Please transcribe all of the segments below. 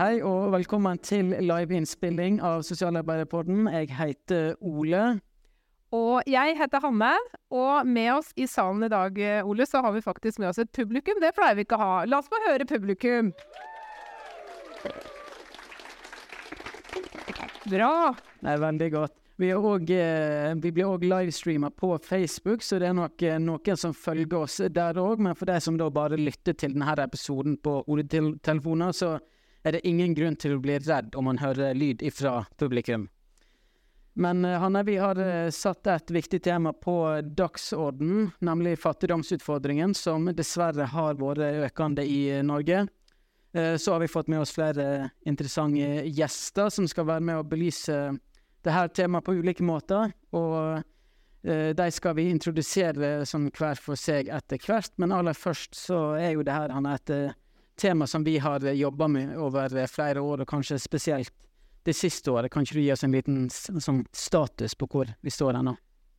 Hei og velkommen til liveinnspilling av Sosialarbeiderpodden. Jeg heter Ole. Og jeg heter Hanne, og med oss i salen i dag, Ole, så har vi faktisk med oss et publikum. Det pleier vi ikke å ha. La oss få høre publikum. Bra. Det er veldig godt. Vi, også, eh, vi blir òg livestreama på Facebook, så det er nok eh, noen som følger oss der òg. Men for de som da bare lytter til denne episoden på hodetelefoner, så er det ingen grunn til å bli redd om man hører lyd ifra publikum. Men eh, Hanne, vi har eh, satt et viktig tema på dagsorden, nemlig fattigdomsutfordringen, som dessverre har vært økende i eh, Norge. Så har vi fått med oss flere interessante gjester som skal være med å belyse dette temaet på ulike måter. Og de skal vi introdusere som hver for seg etter hvert. Men aller først så er jo det her Hanne, et eh, tema som vi har jobba med over eh, flere år, og kanskje spesielt det siste året. Kan ikke du gi oss en liten sånn status på hvor vi står her nå?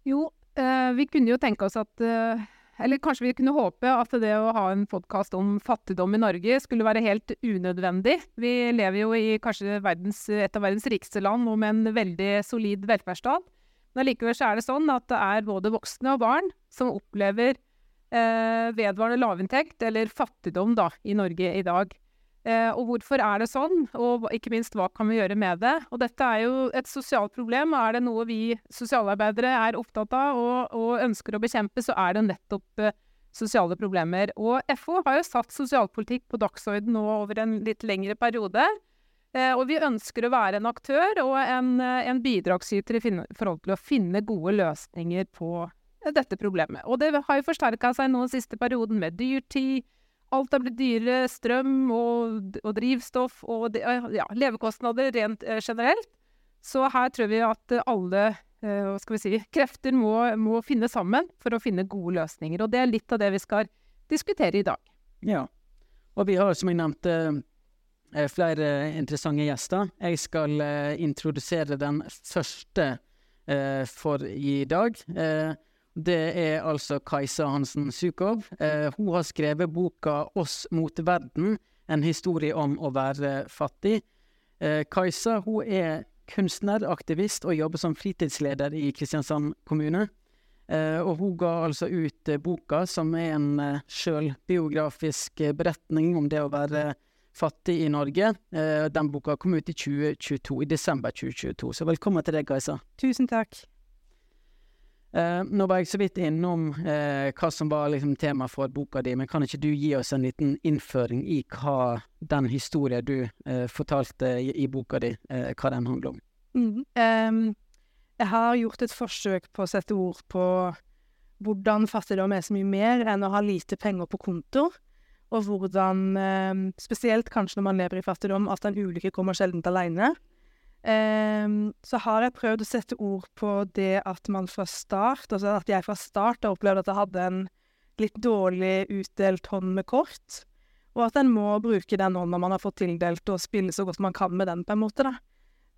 Jo, eh, vi kunne jo tenke oss at eh, Eller kanskje vi kunne håpe at det å ha en podkast om fattigdom i Norge skulle være helt unødvendig. Vi lever jo i kanskje verdens, et av verdens rikeste land og med en veldig solid velferdsstat. Men allikevel er det sånn at det er både voksne og barn som opplever eh, vedvarende lavinntekt, eller fattigdom, da, i Norge i dag. Eh, og hvorfor er det sånn, og ikke minst hva kan vi gjøre med det? Og dette er jo et sosialt problem. Er det noe vi sosialarbeidere er opptatt av og, og ønsker å bekjempe, så er det nettopp eh, sosiale problemer. Og FO har jo satt sosialpolitikk på dagsorden nå over en litt lengre periode. Eh, og vi ønsker å være en aktør og en, eh, en bidragsyter i forhold til å finne gode løsninger på eh, dette problemet. Og det har jo forsterka seg nå den siste perioden med dyrtid. Alt er blitt dyrere. Strøm og, og drivstoff og ja, levekostnader rent eh, generelt. Så her tror vi at alle eh, vi si, krefter må, må finne sammen for å finne gode løsninger. Og det er litt av det vi skal diskutere i dag. Ja. Og vi har, som jeg nevnte, eh, flere interessante gjester. Jeg skal eh, introdusere den første eh, for i dag. Eh, det er altså Kajsa Hansen Sukov. Eh, hun har skrevet boka 'Oss mot verden', en historie om å være fattig. Eh, Kajsa hun er kunstner, aktivist og jobber som fritidsleder i Kristiansand kommune. Eh, og hun ga altså ut eh, boka, som er en eh, sjølbiografisk beretning om det å være fattig i Norge. Eh, den boka kom ut i 2022, i desember 2022. Så velkommen til deg, Kajsa. Tusen takk. Eh, nå var jeg så vidt innom eh, hva som var liksom, tema for boka di, men kan ikke du gi oss en liten innføring i hva den historien du eh, fortalte i, i boka di, eh, hva den handler om? Mm. Um, jeg har gjort et forsøk på å sette ord på hvordan fattigdom er så mye mer enn å ha lite penger på konto, og hvordan, em, spesielt kanskje når man lever i fattigdom, at en ulykke kommer sjelden alene. Em, så har jeg prøvd å sette ord på det at man fra start, altså at jeg fra start har opplevd at jeg hadde en litt dårlig utdelt hånd med kort, og at en må bruke den hånda man har fått tildelt, og spille så godt man kan med den, på en måte, da.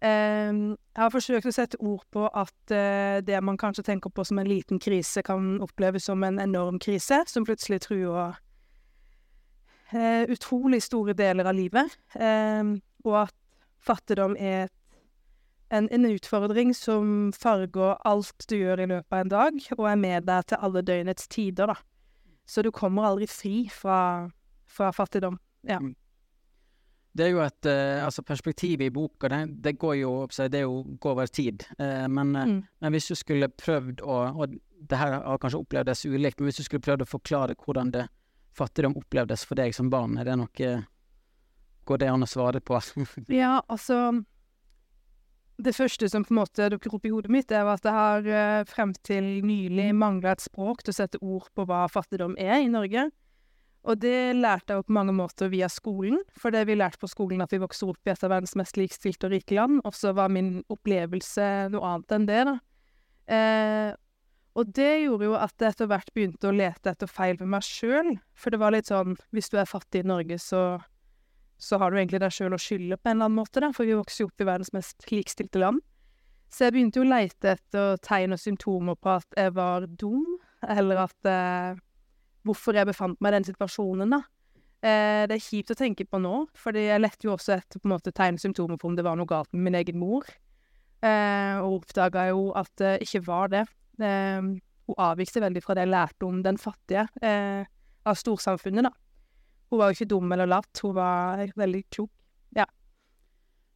Um, jeg har forsøkt å sette ord på at uh, det man kanskje tenker på som en liten krise, kan oppleves som en enorm krise, som plutselig truer uh, utrolig store deler av livet. um, og at fattigdom er et en, en utfordring som farger alt du gjør i løpet av en dag, og er med deg til alle døgnets tider, da. Så du kommer aldri fri fra, fra fattigdom. Ja. Det er jo et eh, altså perspektivet i boka, det, det går jo det jo går over tid. Eh, men, eh, Mm. men hvis du skulle prøvd å Og det her har kanskje opplevdes ulikt, men hvis du skulle prøvd å forklare hvordan det fattigdom opplevdes for deg som barn, er det noe Går det an å svare på? Ja, altså Det første som på en måte dukker opp i hodet mitt, er at jeg har eh, frem til nylig mangla et språk til å sette ord på hva fattigdom er i Norge. Og det lærte jeg jo på mange måter via skolen, for det vi lærte på skolen at vi vokser opp i et av verdens mest likestilte og rike land, og så var min opplevelse noe annet enn det, da. Eh, og det gjorde jo at jeg etter hvert begynte å lete etter feil ved meg sjøl, for det var litt sånn hvis du er fattig i Norge, så så har du egentlig deg sjøl å skylde på en eller annen måte, da, for vi vokser jo opp i verdens mest likestilte land. Så jeg begynte jo å leite etter tegn og symptomer på at jeg var dum, eller at eh, Hvorfor jeg befant meg i den situasjonen, da. Eh, det er kjipt å tenke på nå, fordi jeg lette jo også etter på en måte tegn og symptomer på om det var noe galt med min egen mor. Eh, og oppdaga jo at det ikke var det. Eh, hun avvik veldig fra det jeg lærte om den fattige eh, av storsamfunnet, da. Hun var jo ikke dum eller lat, hun var veldig klok.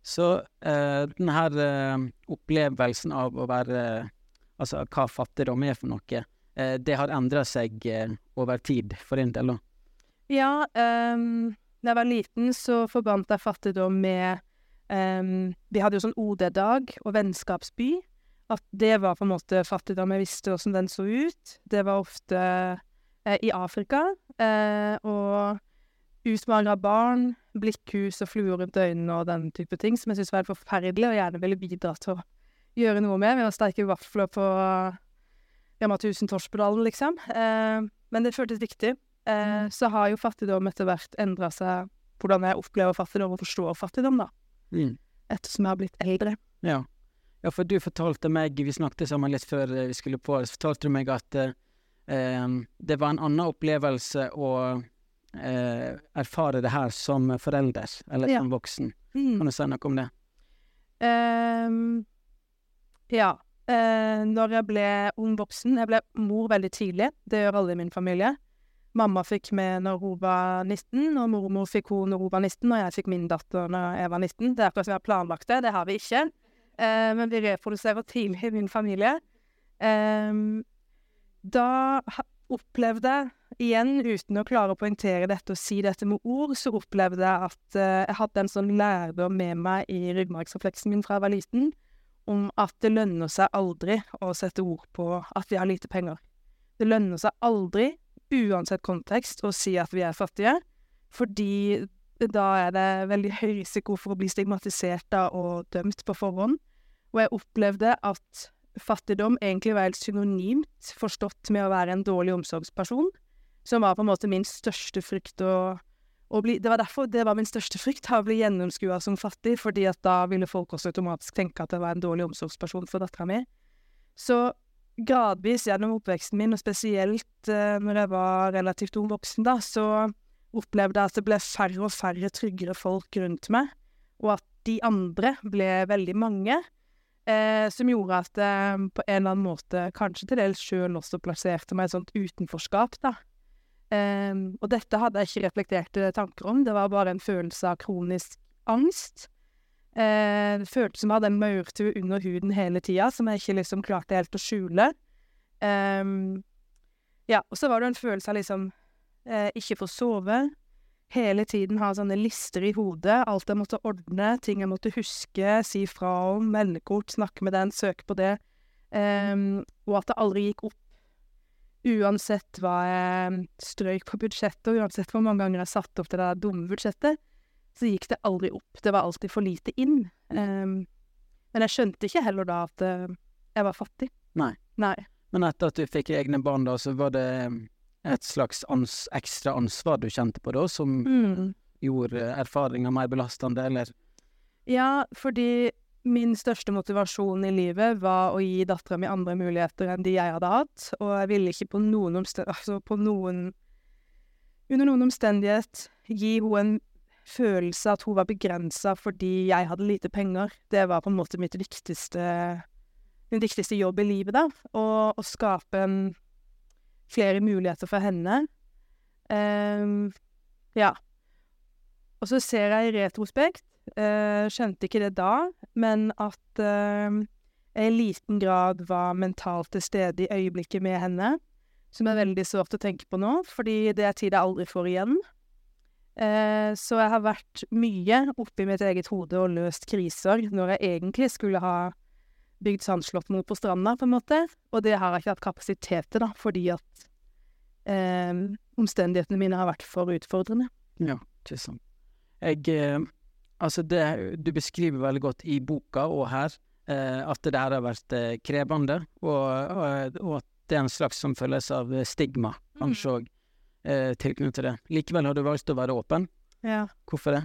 Så eh, den her eh, opplevelsen av å være Altså hva fattigdom er for noe, eh, det har endra seg eh, over tid for din del, da? Ja, um, da jeg var liten, så forbandt jeg fattigdom med um, Vi hadde jo sånn OD-dag og vennskapsby. At det var på en måte fattigdom. Jeg visste åssen den så ut. Det var ofte eh, i Afrika. Eh, og utmagra barn, blikkhus og fluer rundt øynene og den type ting, som jeg syntes var helt forferdelig, og gjerne ville bidra til å gjøre noe med ved å steike vafler på Rema 1000 Torspedalen, liksom. Eh, men det føltes viktig. Eh, så har jo fattigdom etter hvert endra seg, hvordan jeg opplever fattigdom og forstår fattigdom, da. Mm. Ettersom jeg har blitt eldre. Ja. ja, for du fortalte meg, vi snakket sammen litt før eh, vi skulle på, så fortalte du meg at eh, eh, det var en annen opplevelse å eh, erfare det her som forelder, eller Ja. som voksen. Mm. Kan du si noe om det? Um, ja. Uh, når jeg ble ung voksen Jeg ble mor veldig tidlig. Det gjør alle i min familie. Mamma fikk med når hun var 19, og mormor fikk hun når hun var 19, og jeg fikk min datter når jeg var 19. Det er akkurat som vi har planlagt det. Det har vi ikke. Uh, men vi reproduserer tidlig i min familie. Um, da opplevde igjen uten å klare å poengtere dette og si dette med ord, så opplevde jeg at eh, jeg hadde en sånn lærdom med meg i ryggmargsrefleksen min fra jeg var liten, om at det lønner seg aldri å sette ord på at vi har lite penger. Det lønner seg aldri, uansett kontekst, å si at vi er fattige, fordi da er det veldig høy risiko for å bli stigmatisert da, og dømt på forhånd. Og jeg opplevde at fattigdom egentlig var helt synonymt forstått med å være en dårlig omsorgsperson, som var på en måte min største frykt å, å bli Det var derfor det var min største frykt, å bli gjennomskua som fattig, fordi at da ville folk også automatisk tenke at jeg var en dårlig omsorgsperson for dattera mi. Så gradvis gjennom oppveksten min, og spesielt eh, når jeg var relativt ung voksen, da, så opplevde jeg at det ble færre og færre tryggere folk rundt meg, og at de andre ble veldig mange. Eh, som gjorde at jeg på en eller annen måte kanskje til dels sjøl også plasserte meg i et sånt utenforskap, da. Eh, og dette hadde jeg ikke reflekterte tanker om, det var bare en følelse av kronisk angst. Eh, det føltes som jeg hadde en maurtue under huden hele tida, som jeg ikke liksom klarte helt å skjule. Ehm, ja, og så var det en følelse av liksom eh, ikke få sove. Hele tiden ha sånne lister i hodet, alt jeg måtte ordne, ting jeg måtte huske, si fra om, meldekort, snakke med den, søke på det. Um, og at det aldri gikk opp. Uansett hva jeg strøyk på budsjettet, og uansett hvor mange ganger jeg satte opp til det der dumme budsjettet, så gikk det aldri opp. Det var alltid for lite inn. Um, men jeg skjønte ikke heller da at eh, jeg var fattig. Nei. Nei. Men etter at du fikk egne barn, da, så var det et slags ans ekstra ansvar du kjente på da, som Mm. gjorde erfaringa mer belastende, eller? Ja, fordi min største motivasjon i livet var å gi dattera mi andre muligheter enn de jeg hadde hatt, og jeg ville ikke på noen omsten... Altså på noen Under noen omstendighet gi henne en følelse at hun var begrensa fordi jeg hadde lite penger. Det var på en måte mitt viktigste Min viktigste jobb i livet, da. Å skape en, flere muligheter for henne. Um, ja. Og så ser jeg i retrospekt uh, skjønte ikke det da, men at uh, jeg i liten grad var mentalt til stede i øyeblikket med henne, som er veldig sårt å tenke på nå, fordi det er tid jeg aldri får igjen. Eh, så jeg har vært mye oppi mitt eget hode og løst kriser når jeg egentlig skulle ha bygd sandslott mot på stranda, på en måte, og det har jeg ikke hatt kapasitet til, da, fordi at eh, omstendighetene mine har vært for utfordrende. Ja, ikke sant. Jeg eh, Altså, det du beskriver veldig godt i boka og her, eh, at det der har vært eh, krevende, og, og, og at det er en slags som føles av stigma, kanskje òg, eh, tilknyttet til det. Likevel har du valgt å være åpen. Ja. Hvorfor det?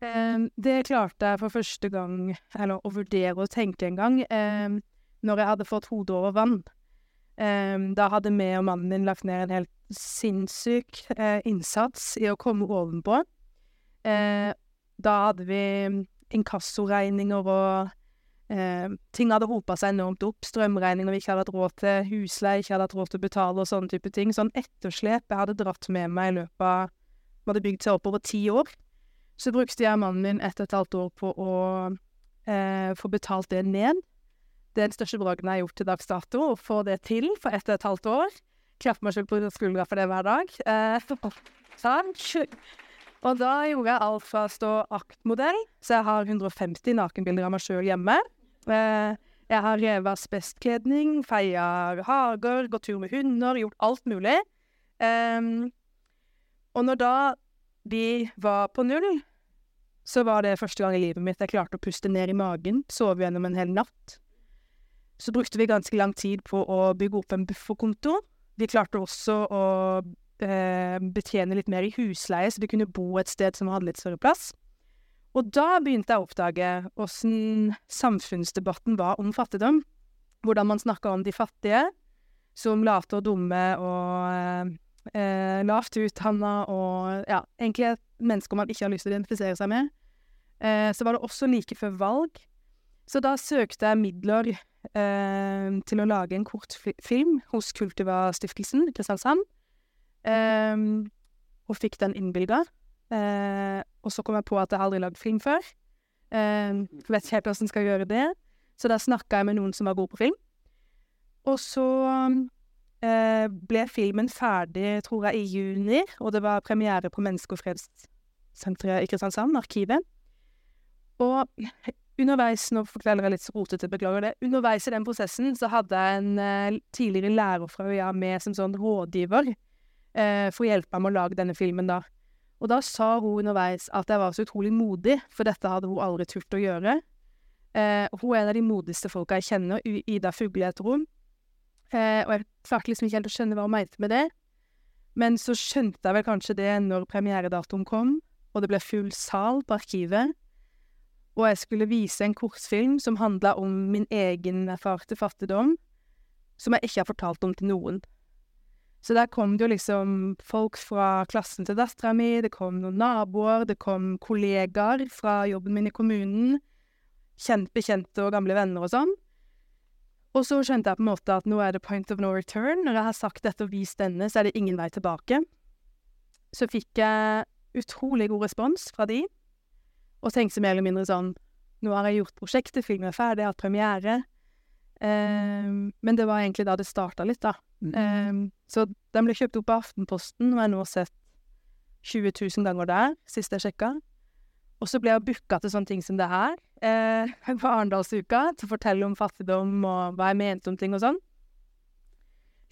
Em, det klarte jeg for første gang, eller å vurdere og tenke en gang, em, når jeg hadde fått hodet over vann. Em, da hadde vi og mannen min lagt ned en helt sinnssyk eh, innsats i å komme ovenpå. Da hadde vi inkassoregninger og eh, ting hadde hopa seg enormt opp. Strømregninger vi ikke hadde hatt råd til, husleie ikke hadde hatt råd til å betale og sånne type ting. Sånn etterslep jeg hadde dratt med meg i løpet av Vi hadde bygd seg opp over ti år. Så brukte jeg og mannen min ett og et halvt år på å eh, få betalt det ned. Det er den største bragden jeg har gjort til dags dato, å få det til for ett og et halvt år. Klapper meg selv på skuldra for det hver dag. Eh, takk. Og da gjorde jeg alt fra å stå aktmodell, så jeg har 150 nakenbilder av meg sjøl hjemme. Eh, jeg har revet asbestkledning, feia hager, gått tur med hunder, gjort alt mulig. Um, og når da de var på null, så var det første gang i livet mitt jeg klarte å puste ned i magen, sove gjennom en hel natt. Så brukte vi ganske lang tid på å bygge opp en bufferkonto. Vi klarte også å eh, betjene litt mer i husleie, så vi kunne bo et sted som hadde litt større plass. Og da begynte jeg å oppdage åssen samfunnsdebatten var om fattigdom. Hvordan man snakka om de fattige som late og dumme og eh, lavt utdanna og ja, egentlig mennesker man ikke har lyst til å identifisere seg med. Eh, så var det også like før valg. Så da søkte jeg midler eh, til å lage en kortfilm hos Kultiva-stiftelsen i Kristiansand. Eh, og fikk den innvilga. Uh, og så kom jeg på at jeg aldri lagd film før. Um, vet ikke helt jeg skal gjøre det. Så da snakka jeg med noen som var gode på film. Og så uh, ble filmen ferdig, tror jeg, i juni, og det var premiere på Menneske- og fredssenteret i Kristiansand, Arkivet. Og underveis, nå forteller jeg litt rotete, beklager det, underveis i den prosessen så hadde jeg en uh, tidligere lærer fra UiA med som sånn rådgiver eh, for å hjelpe meg med å lage denne filmen, da. Og da sa hun underveis at jeg var så utrolig modig, for dette hadde hun aldri turt å gjøre. Eh, hun er en av de modigste folka jeg kjenner, Ida Fugle heter hun. Eh, og jeg klarte liksom ikke helt å skjønne hva hun mente med det. Men så skjønte jeg vel kanskje det når premieredatoen kom, og det ble full sal på Arkivet. Og jeg skulle vise en kortfilm som handla om min egen erfarte fattigdom, som jeg ikke har fortalt om til noen. Så der kom det jo liksom folk fra klassen til dattera mi, det kom noen naboer, det kom kollegaer fra jobben min i kommunen, kjent bekjente og gamle venner og sånn. Og så skjønte jeg på en måte at nå er det point of no return. Når jeg har sagt dette og vist denne, så er det ingen vei tilbake. Så fikk jeg utrolig god respons fra de, og tenkte mer eller mindre sånn Nå har jeg gjort prosjektet, filmen er ferdig, jeg har hatt premiere. Um, men det var egentlig da det starta litt, da. Um, så den ble kjøpt opp av Aftenposten, og jeg har nå sett 20 000 ganger der, sist jeg sjekka. Og så ble jeg booka til sånne ting som det her eh, på Arendalsuka, til å fortelle om fattigdom og hva jeg mente om ting og sånn.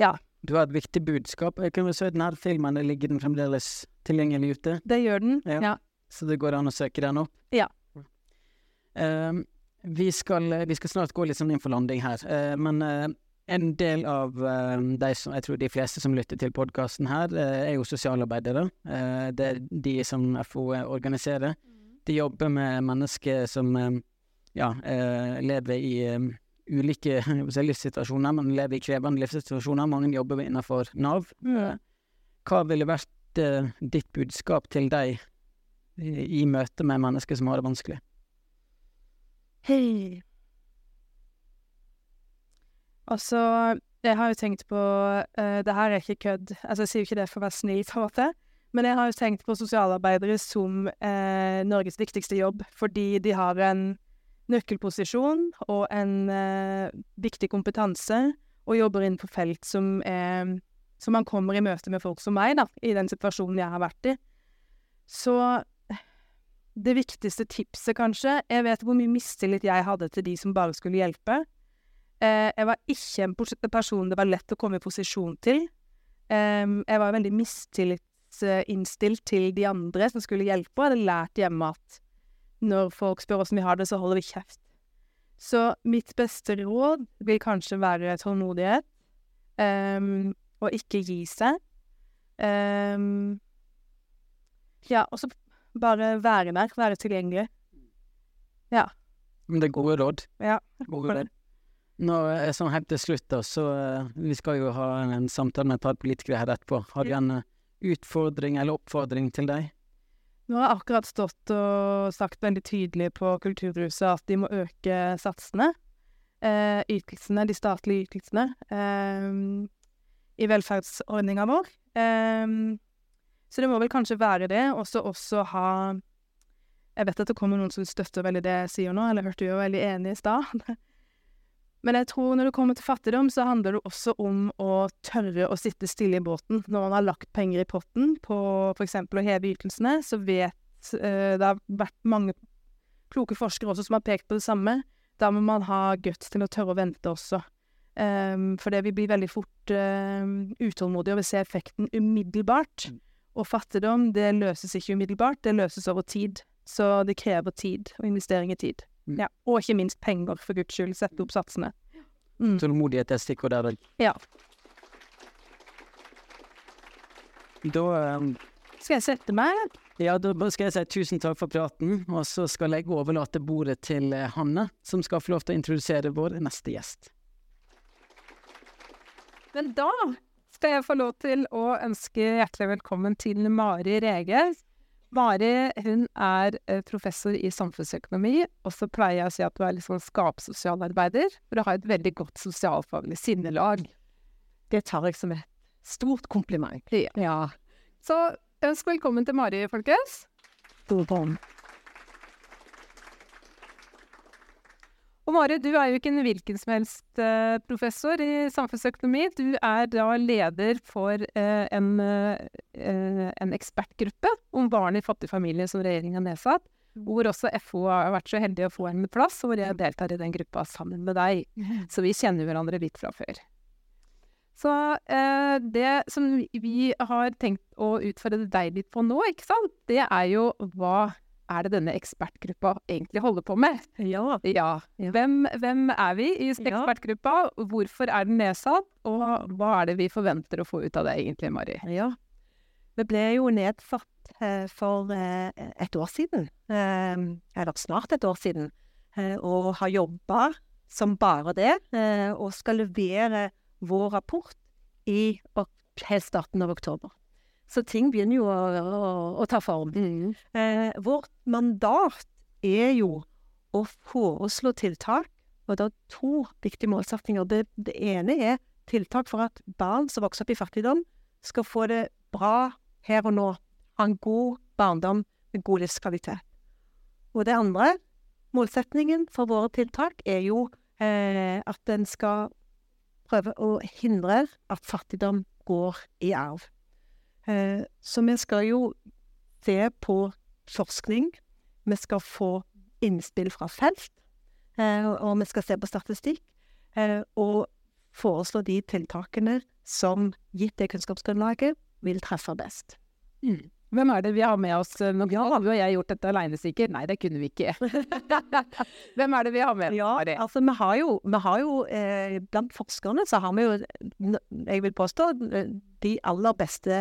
Ja. Du har et viktig budskap. Jeg kunne se denne filmen, ligger den fremdeles tilgjengelig ute? Det gjør den, ja. ja. Så det går an å søke den opp? Ja. Uh, vi, skal, vi, skal, snart gå litt sånn inn for landing her, uh, men uh, en del av uh, de som, jeg tror de fleste som lytter til podkasten her, uh, er jo sosialarbeidere. Uh, det er de som FO organiserer. Mm. De jobber med mennesker som ja, lever i ulike livssituasjoner, men lever i krevende livssituasjoner. Mange jobber innenfor Nav. Hva ville vært ditt budskap til deg i, møte med mennesker som har det vanskelig? Hei. Altså, jeg har jo tenkt på uh, Det her er ikke kødd, altså jeg sier jo ikke det for å være snill, på en måte, men jeg har jo tenkt på sosialarbeidere som uh, Norges viktigste jobb, fordi de har en nøkkelposisjon og en uh, viktig kompetanse, og jobber inn på felt som er Så man kommer i møte med folk som meg, da, i den situasjonen jeg har vært i. Så det viktigste tipset, kanskje Jeg vet hvor mye mistillit jeg hadde til de som bare skulle hjelpe. Eh, jeg var ikke en person det var lett å komme i posisjon til. Eh, jeg var veldig mistillitinnstilt til de andre som skulle hjelpe, og hadde lært hjemme at når folk spør åssen vi har det, så holder vi kjeft. Så mitt beste råd vil kanskje være tålmodighet, um, og ikke gi seg. Um, ja, og så bare være der, være tilgjengelig. Ja. Men det er gode råd. Ja. Gode råd. Nå, er sånn helt til slutt, da, så eh, Vi skal jo ha en, en samtale med et par politikere her etterpå. Har du en eh, utfordring eller oppfordring til deg? Nå har jeg akkurat stått og sagt veldig tydelig på Kulturhuset at de må øke satsene. Eh, ytelsene, de statlige ytelsene, eh, i velferdsordninga vår. Eh, så det må vel kanskje være det, og så også ha Jeg vet at det kommer noen som støtter veldig det jeg sier nå, eller hørte jo veldig enig i stad. Men jeg tror når det kommer til fattigdom, så handler det også om å tørre å sitte stille i båten. Når man har lagt penger i potten på for eksempel å heve ytelsene, så vet eh, Det har vært mange kloke forskere også som har pekt på det samme. Da må man ha guts til å tørre å vente også. Um, det vi blir veldig fort uh, utålmodige og vil se effekten umiddelbart. Og fattigdom, det løses ikke umiddelbart, det løses over tid. Så det krever tid, og investering i tid. Mm. Ja. Og ikke minst penger, for guds skyld. Sette opp satsene. Mm. Tålmodighet er stikkord der. vel. Ja. Da um... Skal jeg sette meg? Ja, da skal jeg si tusen takk for praten, og så skal jeg overlate bordet til eh, Hanne, som skal få lov til å introdusere vår neste gjest. Men da skal jeg få lov til å ønske hjertelig velkommen til Mari Rege. Mari hun er eh, professor i samfunnsøkonomi, og så pleier jeg å si at du er sånn skapsosialarbeider, for du har et veldig godt sosialfaglig sinnelag. Det tar jeg som et stort kompliment. Ja. Ja. Så ønsk velkommen til Mari, folkens. Og Mari, du er jo ikke en hvilken som helst eh, professor i samfunnsøkonomi. Du er da leder for eh, en, eh, en ekspertgruppe om barn i fattige familier som regjeringen har nedsatt. Hvor også FO har vært så heldig å få en plass, og hvor jeg deltar i den gruppa sammen med deg. Så vi kjenner hverandre litt fra før. Så eh, det som vi har tenkt å utfordre deg litt på nå, ikke sant, det er jo hva er det denne ekspertgruppa egentlig holder på med? Ja. Ja. Hvem, hvem er vi i ekspertgruppa? Hvorfor er den nedsatt? Og hva er det vi forventer å få ut av det egentlig, Mari? ja. Vi ble jo nedsatt eh, for eh, et år siden, eh, eller snart et år siden, eh, og har jobba som bare det, eh, og skal levere vår rapport i helt starten av oktober. Så ting begynner jo å, å, å ta form. Eh, vårt mandat er jo å foreslå tiltak, og det er to viktige målsettinger. Det, det ene er tiltak for at barn som vokser opp i fattigdom, skal få det bra her og nå. Ha en god barndom med god livskvalitet. Og det andre, målsetningen for våre tiltak, er jo eh, at en skal prøve å hindre at fattigdom går i arv. Eh, så vi skal jo se på forskning. Vi skal få innspill fra felt. Eh, og vi skal se på statistikk. Eh, og foreslå de tiltakene som, gitt det kunnskapsgrunnlaget, vil treffe best. Hvem er det vi har med oss? Nå har vi og jeg gjort dette aleine sikkert. Nei, det kunne vi ikke. Hvem er det vi har med Ja, altså vi har jo, vi har jo eh, Blant forskerne så har vi jo, jeg vil påstå, de aller beste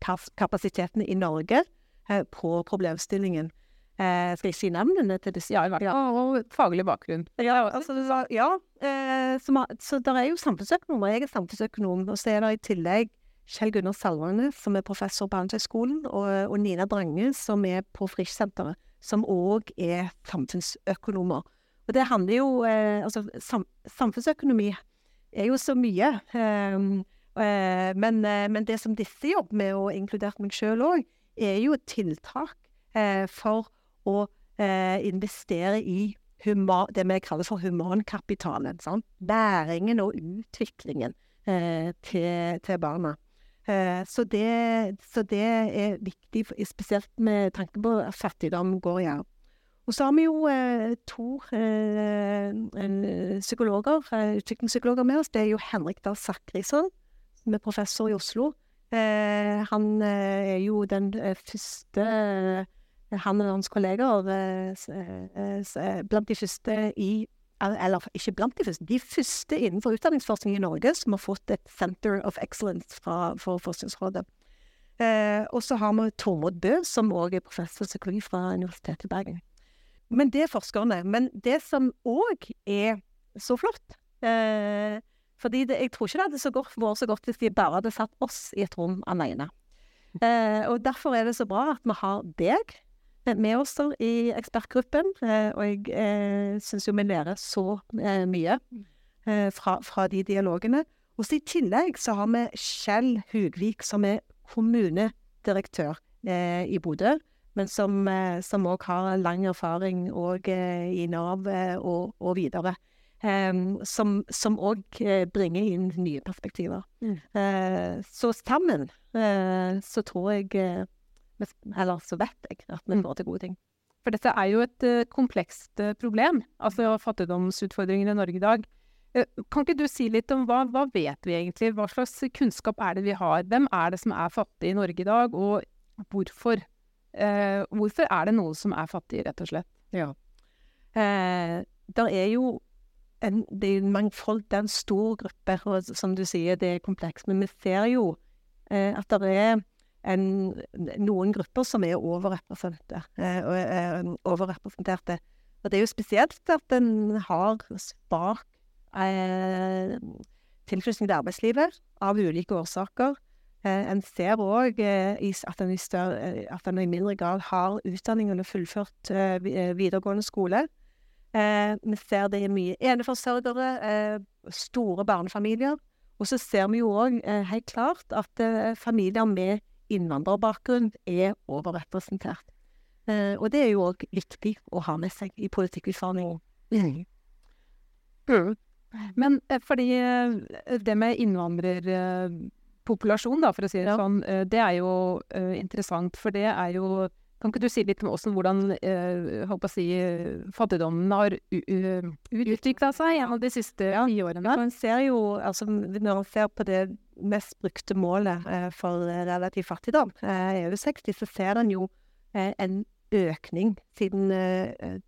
kapasitetene i Norge eh, på problemstillingen. Eh, skal jeg si navnene til disse? Ja, i hvert fall. Og faglig bakgrunn. Ja, altså, ja eh, så, så det er jo samfunnsøkonomer. Jeg er samfunnsøkonom. Og så er det i tillegg Kjell Gunnar Salvane som er professor på Handelshøyskolen, og, og Nina Drange, som er på Frischsenteret, som òg er samfunnsøkonomer. Og det handler jo eh, Altså, sam, samfunnsøkonomi er jo så mye. eh, men, eh, men det som disse jobber med, og inkludert meg sjøl òg, er jo tiltak eh, for å eh, investere i human, det vi kaller for humankapitalen. Sant? Læringen og utviklingen eh, til, til barna. Eh, så, det, så det er viktig, spesielt med tanke på at fattigdom går i arv. Og så har vi jo eh, to eh, psykologer, eh, utviklingspsykologer med oss. Det er jo Henrik Dahl Sakrisson, er professor i Oslo. Eh, han eh, er jo den eh, første eh, Han og hans kolleger blant de første i eller ikke blant de første, de første innenfor utdanningsforskning i Norge som har fått et Center of Excellence fra, for Forskningsrådet. Eh, og så har vi Tormod Bø, som òg er professor i psykologi fra Universitetet i Bergen. Men det er forskerne. Men det som òg er så flott, Eh, fordi jeg tror ikke det hadde så godt, vært så godt hvis de bare hadde satt oss i et rom alene. Eh, og derfor er det så bra at vi har deg med oss der i ekspertgruppen. Eh, og jeg eh, syns jo vi lærer så eh, mye eh, fra, fra de dialogene. Og så i tillegg så har vi Kjell Hugvik, som er kommunedirektør eh, i Bodø. Men som òg har lang erfaring òg i Nav og, og videre. Um, som òg bringer inn nye perspektiver. Mm. Uh, så sammen uh, så tror jeg uh, Eller så vet jeg at vi får til gode ting. For dette er jo et komplekst problem, altså fattigdomsutfordringer i Norge i dag. Kan ikke du si litt om hva, hva vet vi egentlig? Hva slags kunnskap er det vi har? Hvem er det som er fattig i Norge i dag, og hvorfor? hvorfor er det noen som er fattig, rett og slett? Ja. Eh, der er jo en, det er mangfold, det er en stor gruppe, og som du sier, det er komplekst. Men vi ser jo eh, at det er en, noen grupper som er overrepresenterte. Eh, eh, overrepresenterte. Og det er jo spesielt at en har svak eh, tilknytning til arbeidslivet av ulike årsaker. Eh, en ser òg eh, at, en i mindre grad har utdanning eller fullført videregående skole. Eh, vi ser det er mye eneforsørgere, eh, store barnefamilier. Og så ser vi jo òg eh, helt klart at eh, familier med innvandrerbakgrunn er overrepresentert. Eh, og det er jo òg viktig å ha med seg i politikkutformingen. Mm. Mm. Men eh, fordi det med innvandrerpopulasjon, da, for å si det ja. sånn, det er jo interessant. For det er jo kan ikke du si litt om åssen hvordan eh, si, fattigdommen har utvikla seg gjennom de siste ja, tiårene? Man ser jo, altså, når man ser på det mest brukte målet eh, for relativ fattigdom, eh, EU60, så ser en jo eh, en økning siden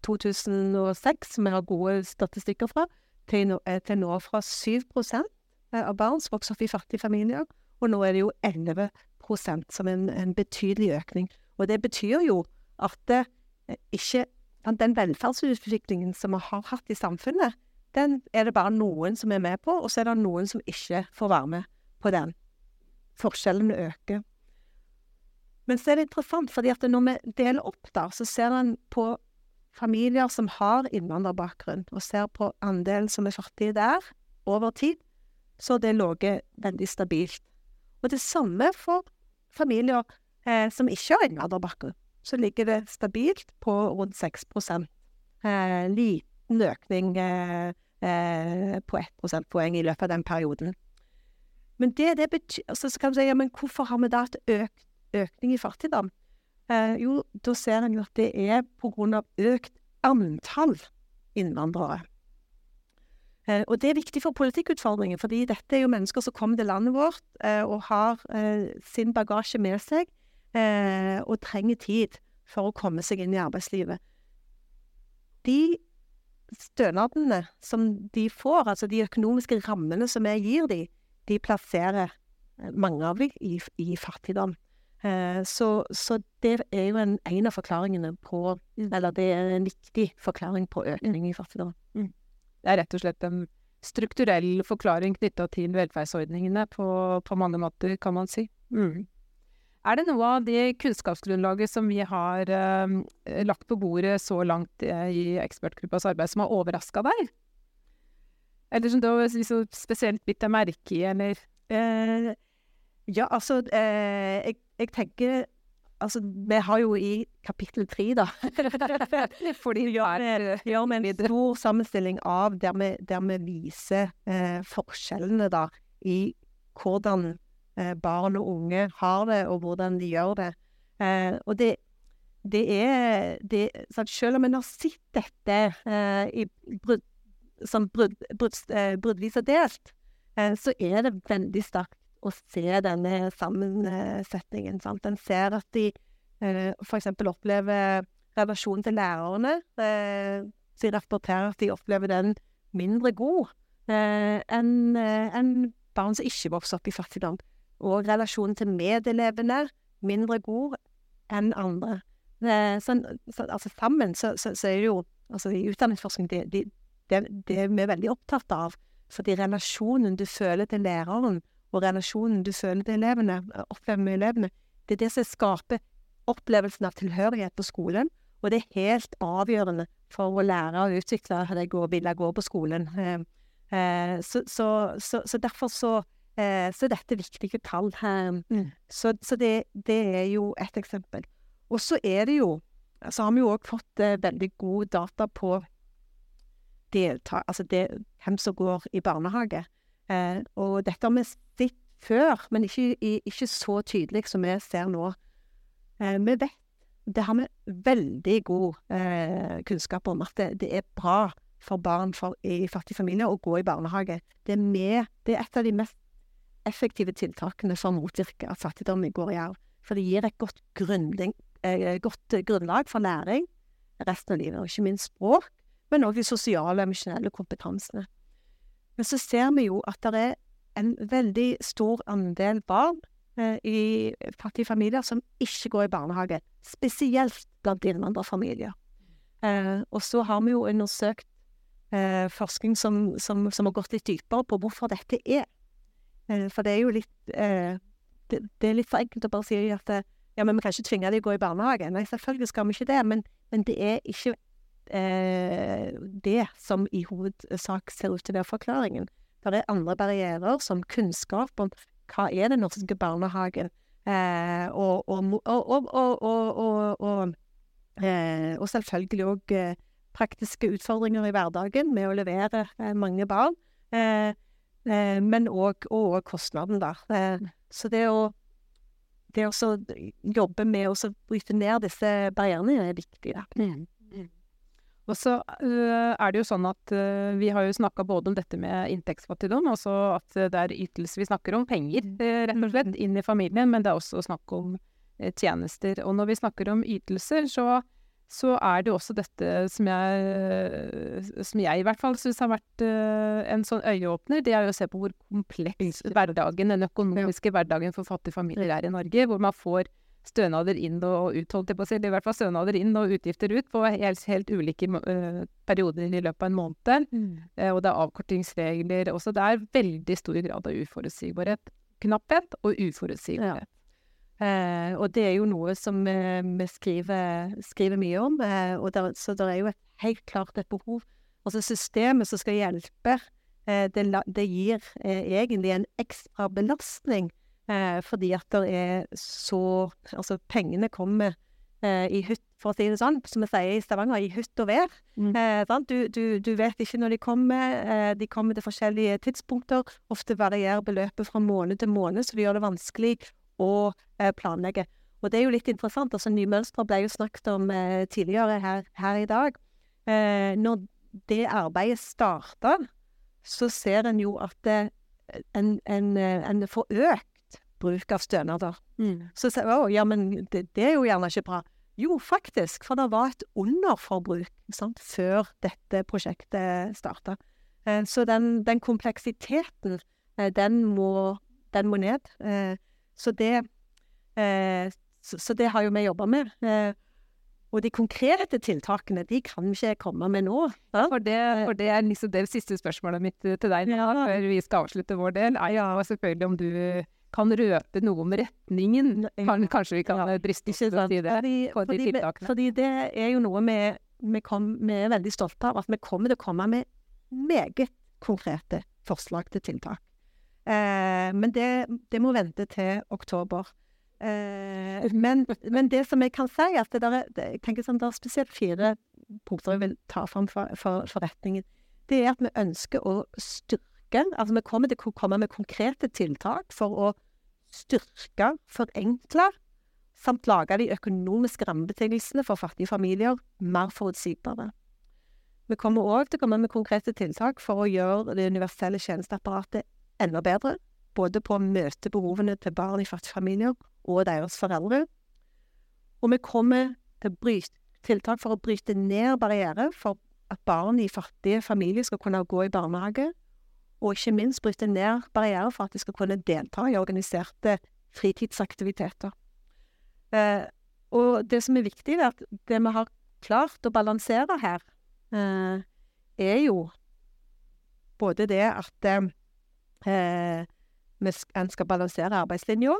2006, eh, som vi har gode statistikker fra, til nå, eh, til nå fra 7 av barn som vokser opp i fattige familier, og nå er det jo 11% som en, en betydelig økning. Og det betyr jo at eh, ikke Den velferdsutviklingen som vi har hatt i samfunnet, den er det bare noen som er med på, og så er det noen som ikke får være med på den. Forskjellene øker. Men så er det interessant, fordi at når vi deler opp, da, så ser en på familier som har innvandrerbakgrunn, og ser på andelen som er fattige der, over tid, så har det ligget veldig stabilt. Og det samme for familier eh, som ikke har innvandrerbakgrunn, så ligger det stabilt på rundt 6 eh, Liten økning eh, eh, på 1 prosentpoeng i løpet av den perioden. Men det, det betyr altså, Så kan du si ja, men hvorfor har vi da et økt økning i fattigdom? Eh, jo, da ser en jo at det er på grunn av økt antall innvandrere. Eh, og det er viktig for politikkutfordringen, fordi dette er jo mennesker som kommer til landet vårt og har sin bagasje med seg, eh, og trenger tid for å komme seg inn i arbeidslivet. De stønadene som de får, altså de økonomiske rammene som vi gir dem, de plasserer mange av dem i, i fattigdom. Eh, så, så, det er jo en, en, av forklaringene på mm. Eller det er en viktig forklaring på økning i fattigdom. Mm. Det er rett og slett en strukturell forklaring knytta til velferdsordningene på, på, mange måter, kan man si. Mm. Er det noe av det kunnskapsgrunnlaget som vi har eh, lagt på bordet så langt uh, i ekspertgruppas arbeid, som har overraska deg? Eller som du liksom, spesielt bitt deg merke i, eller? Eh, ja, altså jeg, jeg, tenker Altså, vi har jo i kapittel tre, da Fordi vi gjør, gjør vi en stor sammenstilling av der vi, der vi viser forskjellene da i hvordan eh, barn og unge har det, og hvordan de gjør det. Eh, og det, det er det, Selv om en har sett dette eh, i brudd, som brud, brudd, eh, bruddvis og delt, eh, så er det veldig sterkt å se denne sammensetningen. Sant? En ser at de eh, f.eks. opplever relasjonen til lærerne. Eh, de rapporterer at de opplever den mindre god eh, enn en barn som ikke vokser opp i fattigdom og relasjonen til medelevene mindre god enn andre. Så, så, altså sammen så, så, så, er det jo altså I utdanningsforskning det, det, det, det er vi veldig opptatt av Fordi relasjonen du føler til læreren, og relasjonen du føler til elevene, opplever med elevene, det er det som skaper opplevelsen av tilhørighet på skolen. Og det er helt avgjørende for å lære og utvikle deg og ville gå på skolen. Eh, eh, så, så, så, så derfor så, eh, så er dette viktige tall. Mm. Så, det, det, er jo et eksempel. Og så er det jo Så har vi jo òg fått veldig god data på delta, altså det, hvem som går i barnehage. og dette har vi sett før, men ikke, ikke så tydelig som vi ser nå. vi vet det har vi veldig god eh, kunnskap om, at det, det, er bra for barn for, i fattige familier å gå i barnehage. Det er, med, det er et av de mest effektive tiltakene for å motvirke at fattigdom går i arv. For det gir et godt, grunnling, eh, godt grunnlag for læring resten av livet, og ikke minst språk, men òg de sosiale og emosjonelle kompetansene. Men så ser vi jo at det er en veldig stor andel barn Eh, i fattige familier som ikke går i barnehage. Spesielt blant innvandrerfamilier. Eh, og så har vi jo undersøkt eh, forskning som, som, som, har gått litt dypere på hvorfor dette er. Eh, for det er jo litt eh, det, det, er litt for enkelt å bare si at eh, ja, men vi kan ikke tvinge dem å gå i barnehage. Nei, selvfølgelig skal vi ikke det, men, men det er ikke det som i hovedsak ser ut til å være forklaringen. Det er andre barrierer, som kunnskap om hva er den norske barnehagen? Eh, og, og, og, eh, og, selvfølgelig òg eh, praktiske utfordringer i hverdagen med å levere eh, mange barn. Eh, eh, men òg kostnaden, da. så det å det å jobbe med å bryte ned disse barrierene er viktig. Da. Mm. Og så uh, er det jo sånn at uh, vi har jo snakka både om dette med inntektsfattigdom, altså at det er ytelser vi snakker om, penger uh, rett og slett, inn i familien, men det er også snakk om tjenester. Og når vi snakker om ytelser, så, så er det også dette som jeg, som jeg i hvert fall syns har vært en sånn øyeåpner, det er å se på hvor kompleks hverdagen, den økonomiske hverdagen for fattige familier er i Norge, hvor man får stønader inn og ut, holdt jeg på å si. I hvert fall stønader inn og utgifter ut på helt, helt ulike uh, perioder i løpet av en måned. Mm. Uh, og det er avkortingsregler også. Det er veldig stor grad av uforutsigbarhet. Knapphet og uforutsigbarhet. Ja. Uh, og det er jo noe som vi skriver, skriver, mye om. Der, så det er jo et, helt klart et behov. Altså systemet som skal hjelpe, det, det gir egentlig en ekstra belastning Eh, fordi at det er så Altså, pengene kommer eh, i hytt, for å si det sånn, som vi sier i Stavanger, i hytt og vær. Mm. Eh, du, du, du, vet ikke når de kommer. Eh, de kommer til forskjellige tidspunkter. Ofte varierer beløpet fra måned til måned, så det gjør det vanskelig å eh, planlegge. Og det er jo litt interessant. altså Nye mønstre ble jo snakket om eh, tidligere her, her, i dag. når det arbeidet starta, så ser en jo at en, en, en får økt bruk av stønader. Mm. Så sier en ja, men det, det, er jo gjerne ikke bra. Jo, faktisk, for det var et underforbruk sant, før dette prosjektet starta. Eh, så den, den kompleksiteten, eh, den, må, den, må, ned. Eh, så, det, eh, så, så, det har jo vi jobba med. Eh, og de konkrete tiltakene, de kan vi ikke komme med nå. Ja? For, det, for, det, er liksom det siste spørsmålet mitt til deg nå, ja. før vi skal avslutte vår del. Er ja, selvfølgelig om du kan røpe noe om retningen. Kan, kanskje vi kan ja, driste oss til det fordi, på de tiltakene. Fordi det er jo noe vi, vi, kom, vi, er veldig stolte av. At vi kommer til å komme med meget konkrete forslag til tiltak. Eh, men det, det, må vente til oktober. Eh, men, men, det som jeg kan si, at det, der, det, jeg tenker sånn, det er spesielt fire punkter jeg vil ta fram for, for, for retningen. Det er at vi ønsker å styrke styrke Altså vi kommer til å komme med konkrete tiltak for å styrke, forenkle, samt lage de økonomiske rammebetingelsene for fattige familier mer forutsigbare. Vi kommer òg til å komme med konkrete tiltak for å gjøre det universelle tjenesteapparatet enda bedre, både på å møte behovene til barn i fattige familier og deres foreldre. Og vi kommer til bryte tiltak for å bryte ned barrierer for at barn i fattige familier skal kunne gå i barnehage, og ikke minst bryte ned barrierer for at de skal kunne delta i organiserte fritidsaktiviteter. Eh, og det som er viktig, er at det vi har klart å balansere her, eh, er jo både det at eh, eh, en skal balansere arbeidslinja.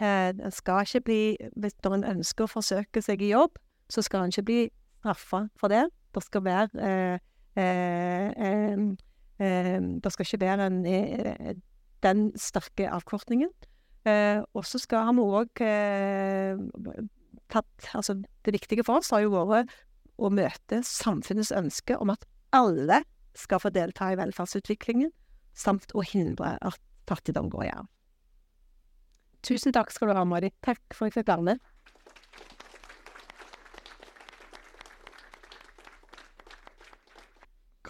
Eh, en skal ikke bli Hvis en ønsker å forsøke seg i jobb, så skal en ikke bli straffa for det. Det skal være eh, eh, eh, eh, Det skal ikke være en, eh, den sterke avkortningen. Eh, og så skal vi òg eh, tatt Altså, det viktige for oss har jo vært å møte samfunnets ønske om at alle skal få delta i velferdsutviklingen, samt å hindre at fattigdom går i arv. Tusen takk skal du ha, Mari. Takk for at jeg fikk være med.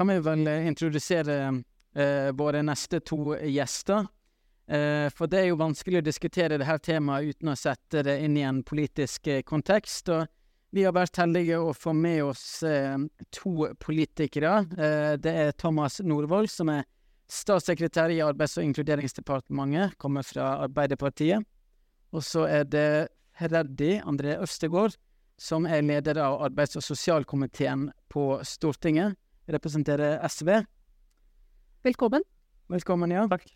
kan vi vel introdusere eh, våre neste to gjester. Eh, for det er jo vanskelig å diskutere dette temaet uten å sette det inn i en politisk eh, kontekst. Og vi har vært heldige å få med oss eh, to politikere. Eh, det er Thomas Norvoll, som er statssekretær i Arbeids- og inkluderingsdepartementet, kommer fra Arbeiderpartiet. Og så er det Freddy André Østegård, som er leder av arbeids- og sosialkomiteen på Stortinget representerer SV. Velkommen. Velkommen, ja. Takk.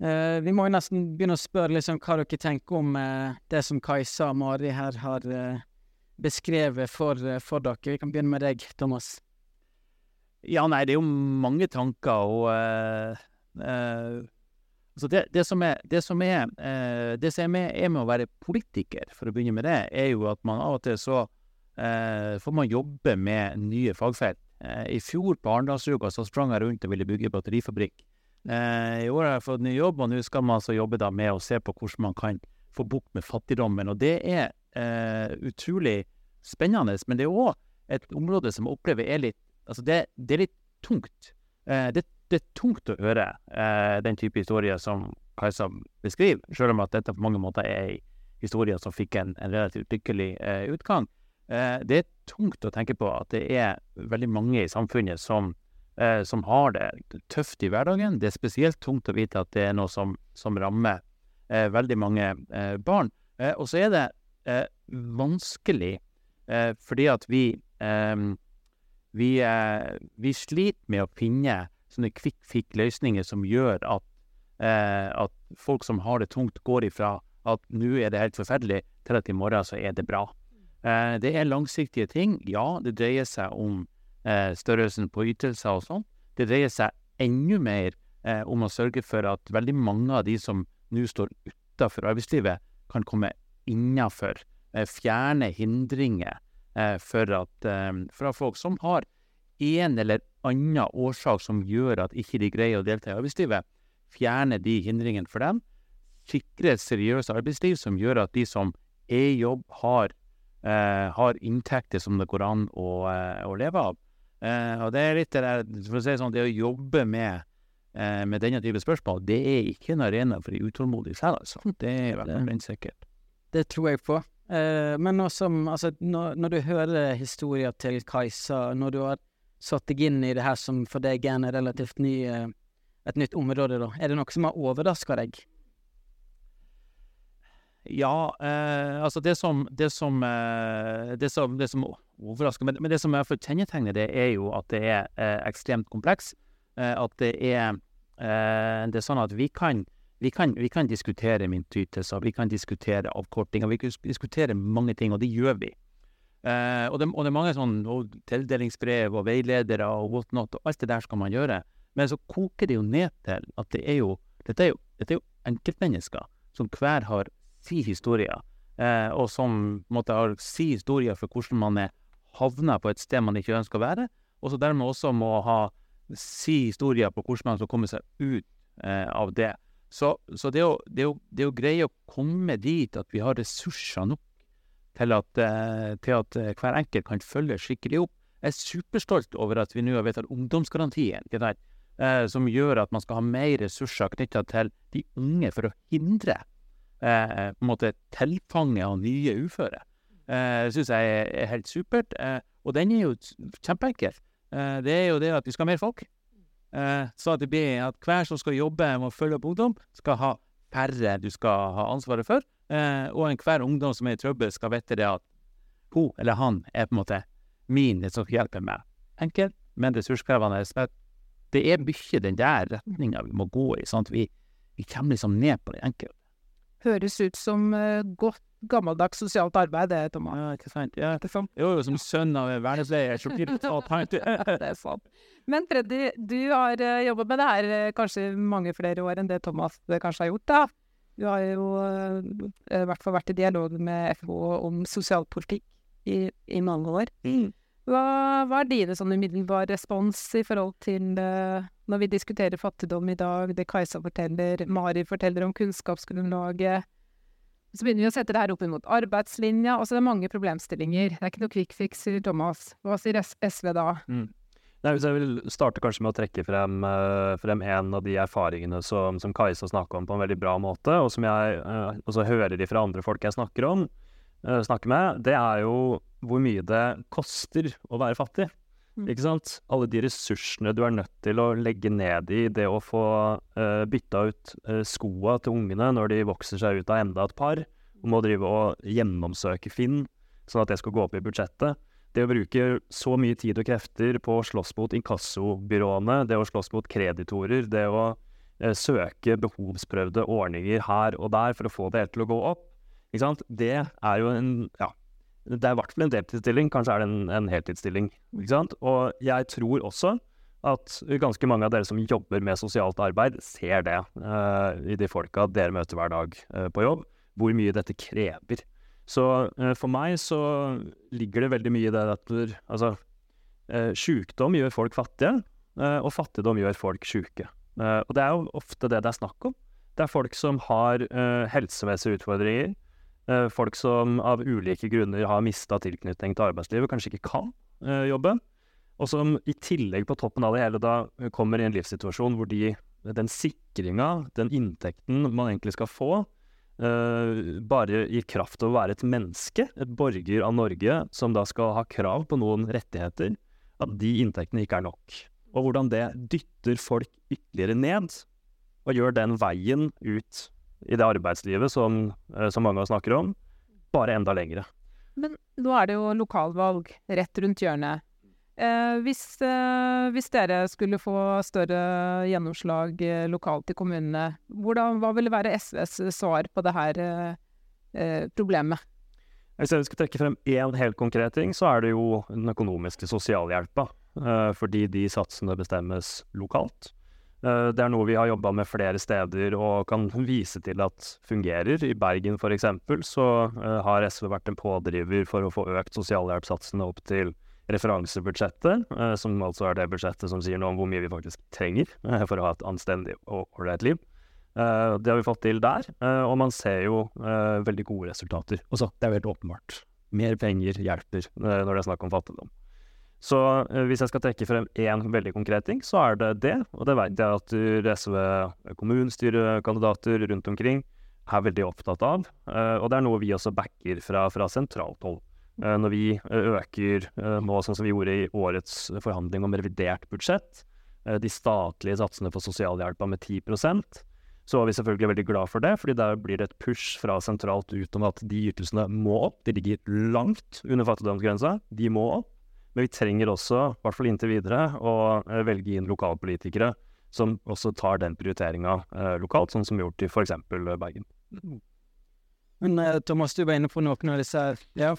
Eh, vi må jo nesten begynne å spørre liksom hva dere tenker om eh, det som Kajsa og Mari her har eh, beskrevet for, for dere. Vi kan begynne med deg, Thomas. Ja, nei, det er jo mange tanker, og uh, uh, altså det, det som er, det som er, uh, det som er med, er med å være politiker, for å begynne med det, er jo at man av og til så får man jobbe med nye fagfelt. I fjor på Arendalsuka så sprang jeg rundt og ville bygge batterifabrikk. I år har jeg fått ny jobb, og nå skal man altså jobbe da med å se på hvordan man kan få bukt med fattigdommen. Og det er eh, utrolig spennende, men det er òg et område som jeg opplever er litt Altså, det, det er litt tungt. Eh, det, det er tungt å høre eh, den type historier som Kajsa beskriver, selv om at dette på mange måter er ei historie som fikk en, en relativt lykkelig eh, utgang. Eh, det er tungt å tenke på at det er veldig mange i samfunnet som, eh, som har det tøft i hverdagen. Det er spesielt tungt å vite at det er noe som, som rammer eh, veldig mange eh, barn. Eh, og så er det eh, vanskelig eh, fordi at vi eh, vi, eh, vi sliter med å finne sånne kvikk-fikk-løsninger som gjør at, eh, at folk som har det tungt, går ifra at nå er det helt forferdelig, til at i morgen så er det bra. Eh, det er langsiktige ting. Ja, det dreier seg om størrelsen på ytelser og sånn. Det dreier seg enda mer om å sørge for at veldig mange av de som nå står utenfor arbeidslivet, kan komme innenfor. Eh, fjerne hindringer eh, for, at, for fra folk som har en eller annen årsak som gjør at ikke de greier å delta i arbeidslivet. Fjerne de hindringene for dem. Sikre et seriøst arbeidsliv som gjør at de som er i jobb, har, eh, har inntekter som det går an å, eh, å leve av. Eh, og det er litt det der, for å si sånn, det å jobbe med, eh, med denne type spørsmål, det er ikke en arena for de utålmodige selv, altså. Det er fall brennsikkert. Det tror jeg på. Eh, men nå som, altså, når, når du hører historier til Kajsa, når du har satt deg inn i det her som for deg er en relativt ny, eh, et nytt område, da, er det noe som har overraska deg? Ja, eh, altså det som, det som, eh, det som, det som overrasker, men, men det som iallfall kjennetegner det, er jo at det er eh, ekstremt kompleks. Eh, at det er, det er sånn at vi kan, vi kan, vi kan diskutere myntytelser, vi kan diskutere avkortinger, vi kan diskutere mange ting, og det gjør vi. Eh, og, det, og det er mange sånn og tildelingsbrev og veiledere og whatnot, og alt det der skal man gjøre. Men så koker det jo ned til at det er jo, dette er jo, dette er jo enkeltmennesker som hver har si historie, eh, og som måtte ha si historie for hvordan man er havna på et sted man ikke ønsker å være, og så dermed også må ha si historie på hvordan man skal komme seg ut eh, av det. Så, så det, å, det, å, det å greie å komme dit at vi har ressurser nok til at, eh, til at eh, hver enkelt kan følge skikkelig opp. Jeg er superstolt over at vi nå har vedtatt ungdomsgarantien, sant? Eh, som gjør at man skal ha mer ressurser knytta til de unge for å hindre eh, på en måte tilfanget av nye uføre. Eh, det syns jeg er helt supert. Eh, og den er jo kjempeenkel. Eh, det er jo det at vi skal ha mer folk. Eh, så til blir at hver som skal jobbe med å følge opp ungdom, skal ha færre du skal ha ansvaret for. Eh, og enhver ungdom som er i trøbbel, skal vite det at hun eller han er på en måte min som hjelper meg. Enkelt, men ressurskrevende. Det er mye den der retninga vi må gå i. sånn at vi, vi kommer liksom ned på det enkelte. Høres ut som eh, godt gammeldags sosialt arbeid, det, Thomas. Ja, ikke sant? Ja. Det er sant. Jo, som sønn av en vernepleier det er sant. Men Freddy, du har uh, jobbet med det her eh, kanskje mange flere år enn det Thomas eh, kanskje har gjort, da. Du har jo eh, i hvert fall vært i dialog med FH om sosialpolitikk i, i mange år. Hva, hva er dine sånn umiddelbar respons i forhold til eh, når vi diskuterer fattigdom i dag, det Kajsa forteller, Mari forteller om kunnskapsgrunnlaget? Så begynner vi å sette det her opp mot arbeidslinja, og så er det mange problemstillinger. Det er ikke noe quick fix, sier Thomas. Hva sier SV da? Nei, hvis jeg vil starte kanskje med å trekke frem, uh, frem en av de erfaringene som, som Kajsa snakker om på en veldig bra måte, og som jeg uh, også hører ifra andre folk jeg snakker om, uh, snakker med, det er jo hvor mye det koster å være fattig. Mm. Ikke sant? Alle de ressursene du er nødt til å legge ned i det å få uh, bytta ut uh, skoa til ungene når de vokser seg ut av enda et par, og må drive og gjennomsøke Finn, sånn at det skal gå opp i budsjettet. Det å bruke så mye tid og krefter på å slåss mot inkassobyråene, det å slåss mot kreditorer, det å uh, søke behovsprøvde ordninger her og der for å få det til å gå opp, ikke sant? det er jo en ja, det er i hvert fall en deltidsstilling, kanskje er det en, en heltidsstilling. Ikke sant? Og jeg tror også at ganske mange av dere som jobber med sosialt arbeid, ser det uh, i de folka dere møter hver dag uh, på jobb, hvor mye dette krever. Så uh, for meg så ligger det veldig mye i det at altså, sjukdom gjør folk fattige, og fattigdom gjør folk sjuke. Og det er jo ofte det det er snakk om. Det er folk som har helsemessige utfordringer, folk som av ulike grunner har mista tilknytning til arbeidslivet, kanskje ikke kan uh, jobbe, og som i tillegg på toppen av det hele da eh, kommer i en livssituasjon hvor de, den sikringa, den inntekten man egentlig skal få, uh, bare i kraft av å være et menneske, et borger av Norge, som da skal ha krav på noen rettigheter, at de inntektene ikke er nok. Og hvordan det dytter folk ytterligere ned, og gjør den veien ut i det arbeidslivet som, eh, som mange snakker om, bare enda lengre. Men nå er det jo lokalvalg rett rundt hjørnet. Eh, hvis, eh, hvis dere skulle få større gjennomslag eh, lokalt i kommunene, hvordan, hva ville være SVs svar på det her eh, eh, problemet? Hvis jeg skal trekke frem én helt konkret ting, så er det jo den økonomiske sosialhjelpa. fordi de satsene bestemmes lokalt. Eh, det er noe vi har jobba med flere steder og kan vise til at fungerer. I Bergen f.eks. så eh, har SV vært en pådriver for å få økt sosialhjelpssatsene opp til referansebudsjettet, eh, som altså er det budsjettet som sier noe om hvor mye vi faktisk trenger for å ha et anstendig og ålreit liv. Det har vi fått til der, og man ser jo veldig gode resultater. Også, det er jo helt åpenbart. Mer penger hjelper når det er snakk om fattigdom. Så eh, hvis jeg skal trekke frem én veldig konkret ting, så er det det. Og det vet jeg at SV kommunestyrekandidater rundt omkring er veldig opptatt av. Eh, og det er noe vi også backer fra, fra sentralt hold. Eh, når vi øker nå, sånn som vi gjorde i årets forhandling om revidert budsjett, de statlige satsene for sosialhjelpa med 10 så var vi selvfølgelig veldig glad for det, fordi der blir det et push fra sentralt ut om at de ytelsene må opp. De ligger langt under fattigdomsgrensa. De må opp. Men vi trenger også, i hvert fall inntil videre, å eh, velge inn lokalpolitikere som også tar den prioriteringa eh, lokalt, sånn som vi har gjort i f.eks. Bergen. Men eh, Thomas, du var inne på noen av disse Ja.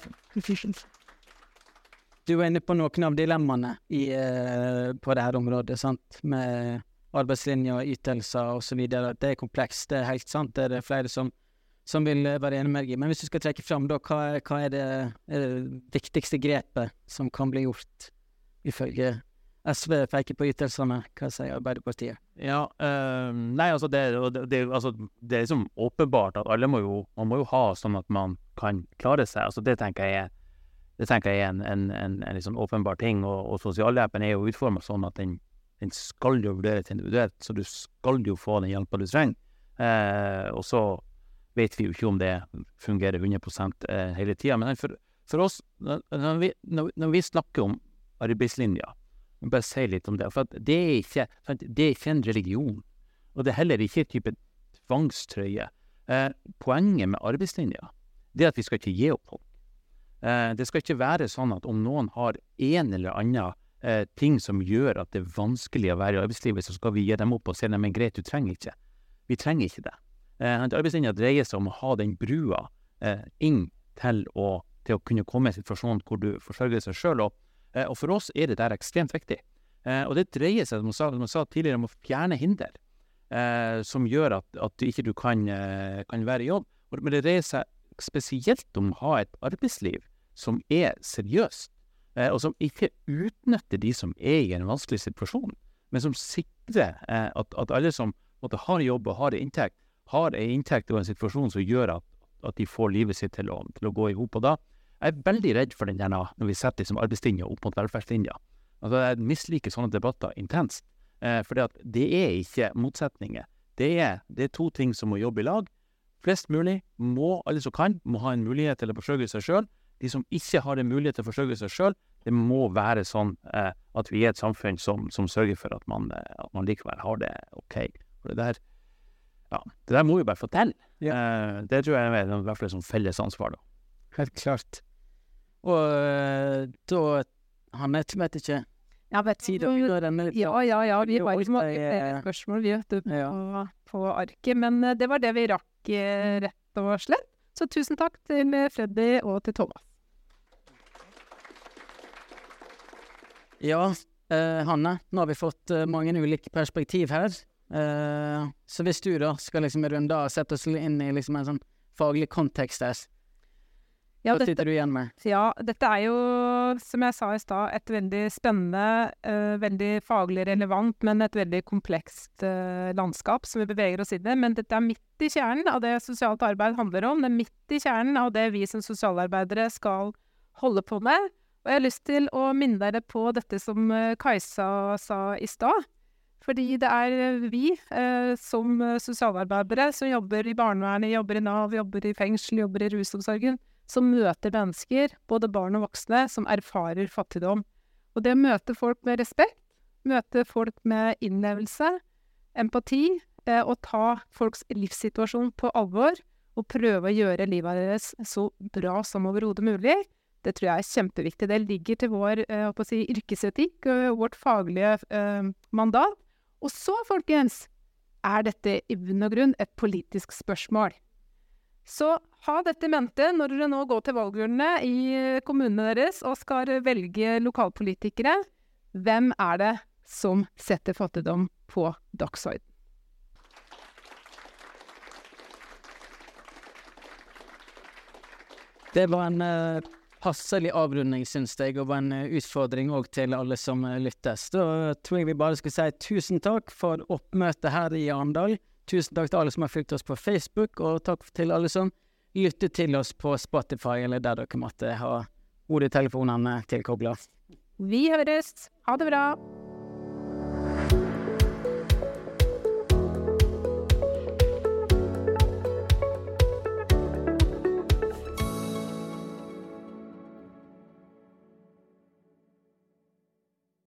Du var inne på noen av dilemmaene i, eh, på dette området, sant? Med arbeidslinja ytelser osv. Det er komplekst, det er helt sant. Det er det flere som, som vil eh, være enig med deg i. Men hvis du skal trekke fram, da, hva, hva er, det, er det viktigste grepet som kan bli gjort, ifølge SV peker på ytelsene? Hva sier Arbeiderpartiet? Ja, øh, nei, altså det, det, altså det er liksom åpenbart at alle må jo, man må jo ha sånn at man kan klare seg. Altså det tenker jeg er, tenker jeg er en, en, en, en liksom åpenbar ting, og, og sosialhjelpen er jo utformet sånn at den, den skal jo vurderes individuelt, så du skal jo få den hjelpa du trenger. Eh, og så vet vi jo ikke om det fungerer 100 eh, hele tida. Men for, for oss, når vi, når, vi snakker om arbeidslinja, bare si litt om det. For det, er ikke, det er ikke en religion. Og det er heller ikke en type tvangstrøye. Eh, poenget med arbeidslinja det er at vi skal ikke gi opp folk. Eh, det skal ikke være sånn at om noen har en eller annen ting som gjør at det er vanskelig å være i arbeidslivet, så skal vi gi dem opp og si nei, men greit, du trenger ikke. Vi trenger ikke det. Eh, arbeidslinja dreier seg om å ha den brua eh, inn til å, til å kunne komme i en situasjon hvor du forsørger seg sjøl. Og, eh, og for oss er det der ekstremt viktig. Og det dreier seg, som jeg sa, som jeg sa tidligere, om å fjerne hinder som gjør at, at ikke du kan, eh, kan være i jobb. Men det dreier seg spesielt om å ha et arbeidsliv som er seriøst, og som ikke utnytter de som er i en vanskelig situasjon, men som sikrer at, at alle som måtte, har jobb og har inntekt, har en inntekt og en situasjon som gjør at, at de får livet sitt til å, til å gå i hop. Og da jeg er veldig redd for den der når vi setter liksom arbeidslinja opp mot velferdslinja. Altså, jeg misliker sånne debatter intenst. Eh, for det er ikke motsetninger. Det er, det er to ting som må jobbe i lag. Flest mulig må, alle som kan, må ha en mulighet til å forsørge seg sjøl. De som ikke har en mulighet til å forsørge seg sjøl, det må være sånn eh, at vi er et samfunn som, som sørger for at man, eh, at man likevel har det OK. For det der, ja, det der må vi bare fortelle. Ja. Uh, det tror jeg er i hvert fall et felles ansvar. da. Helt klart. Og uh, da Hanne, jeg vet ikke Ja, vet du, Ja, ja, ja. Vi var har ikke mange er- spørsmål vi, vet du, på, Ja. på arket. Men eh, det var det vi rakk, eh, rett og slett. Så tusen takk til eh, Freddy og til Thomas. Ja, uh, Hanne, nå har vi fått eh, mange ulike perspektiv her. Eh, så hvis du da skal liksom runde av og sette oss inn i liksom en sånn faglig kontekst her, Ja, hva sitter du igjen med? ja, dette er jo, som jeg sa i stad, et veldig spennende, uh, veldig faglig relevant, men et veldig komplekst uh, landskap som vi beveger oss inn i. Men dette er midt i kjernen av det sosialt arbeid handler om. Det er midt i kjernen av det vi som sosialarbeidere skal holde på med. Og jeg har lyst til å minne dere på dette som Kajsa sa i stad. Fordi det er eh, vi eh, som eh, sosialarbeidere som jobber i barnevernet, jobber i Nav, jobber i fengsel, jobber i rusomsorgen, som møter mennesker, både barn og voksne, som erfarer fattigdom. Og det å møte folk med respekt, møte folk med innlevelse, empati, eh, og ta folks livssituasjon på alvor, og prøve å gjøre livet deres så bra som overhodet mulig, det tror jeg er kjempeviktig. Det ligger til vår eh, si, yrkesetikk og vårt faglige eh, mandat. Og så, folkens, er dette i bunn og grunn et politisk spørsmål. Så ha dette i mente når dere nå går til valgurnene i eh, kommunene deres og skal velge lokalpolitikere. Hvem er det som setter fattigdom på dagsorden? Det var en eh, passelig avrunding, syns jeg, og var en eh, utfordring òg til alle som eh, lyttes. Da tror jeg vi bare skal si tusen takk for oppmøtet her i Arendal. Tusen takk til alle som har fulgt oss på Facebook, og takk til alle som lytter til oss på Spotify, eller der dere måtte ha hodetelefonene tilkobla. Vi høres! Ha det bra!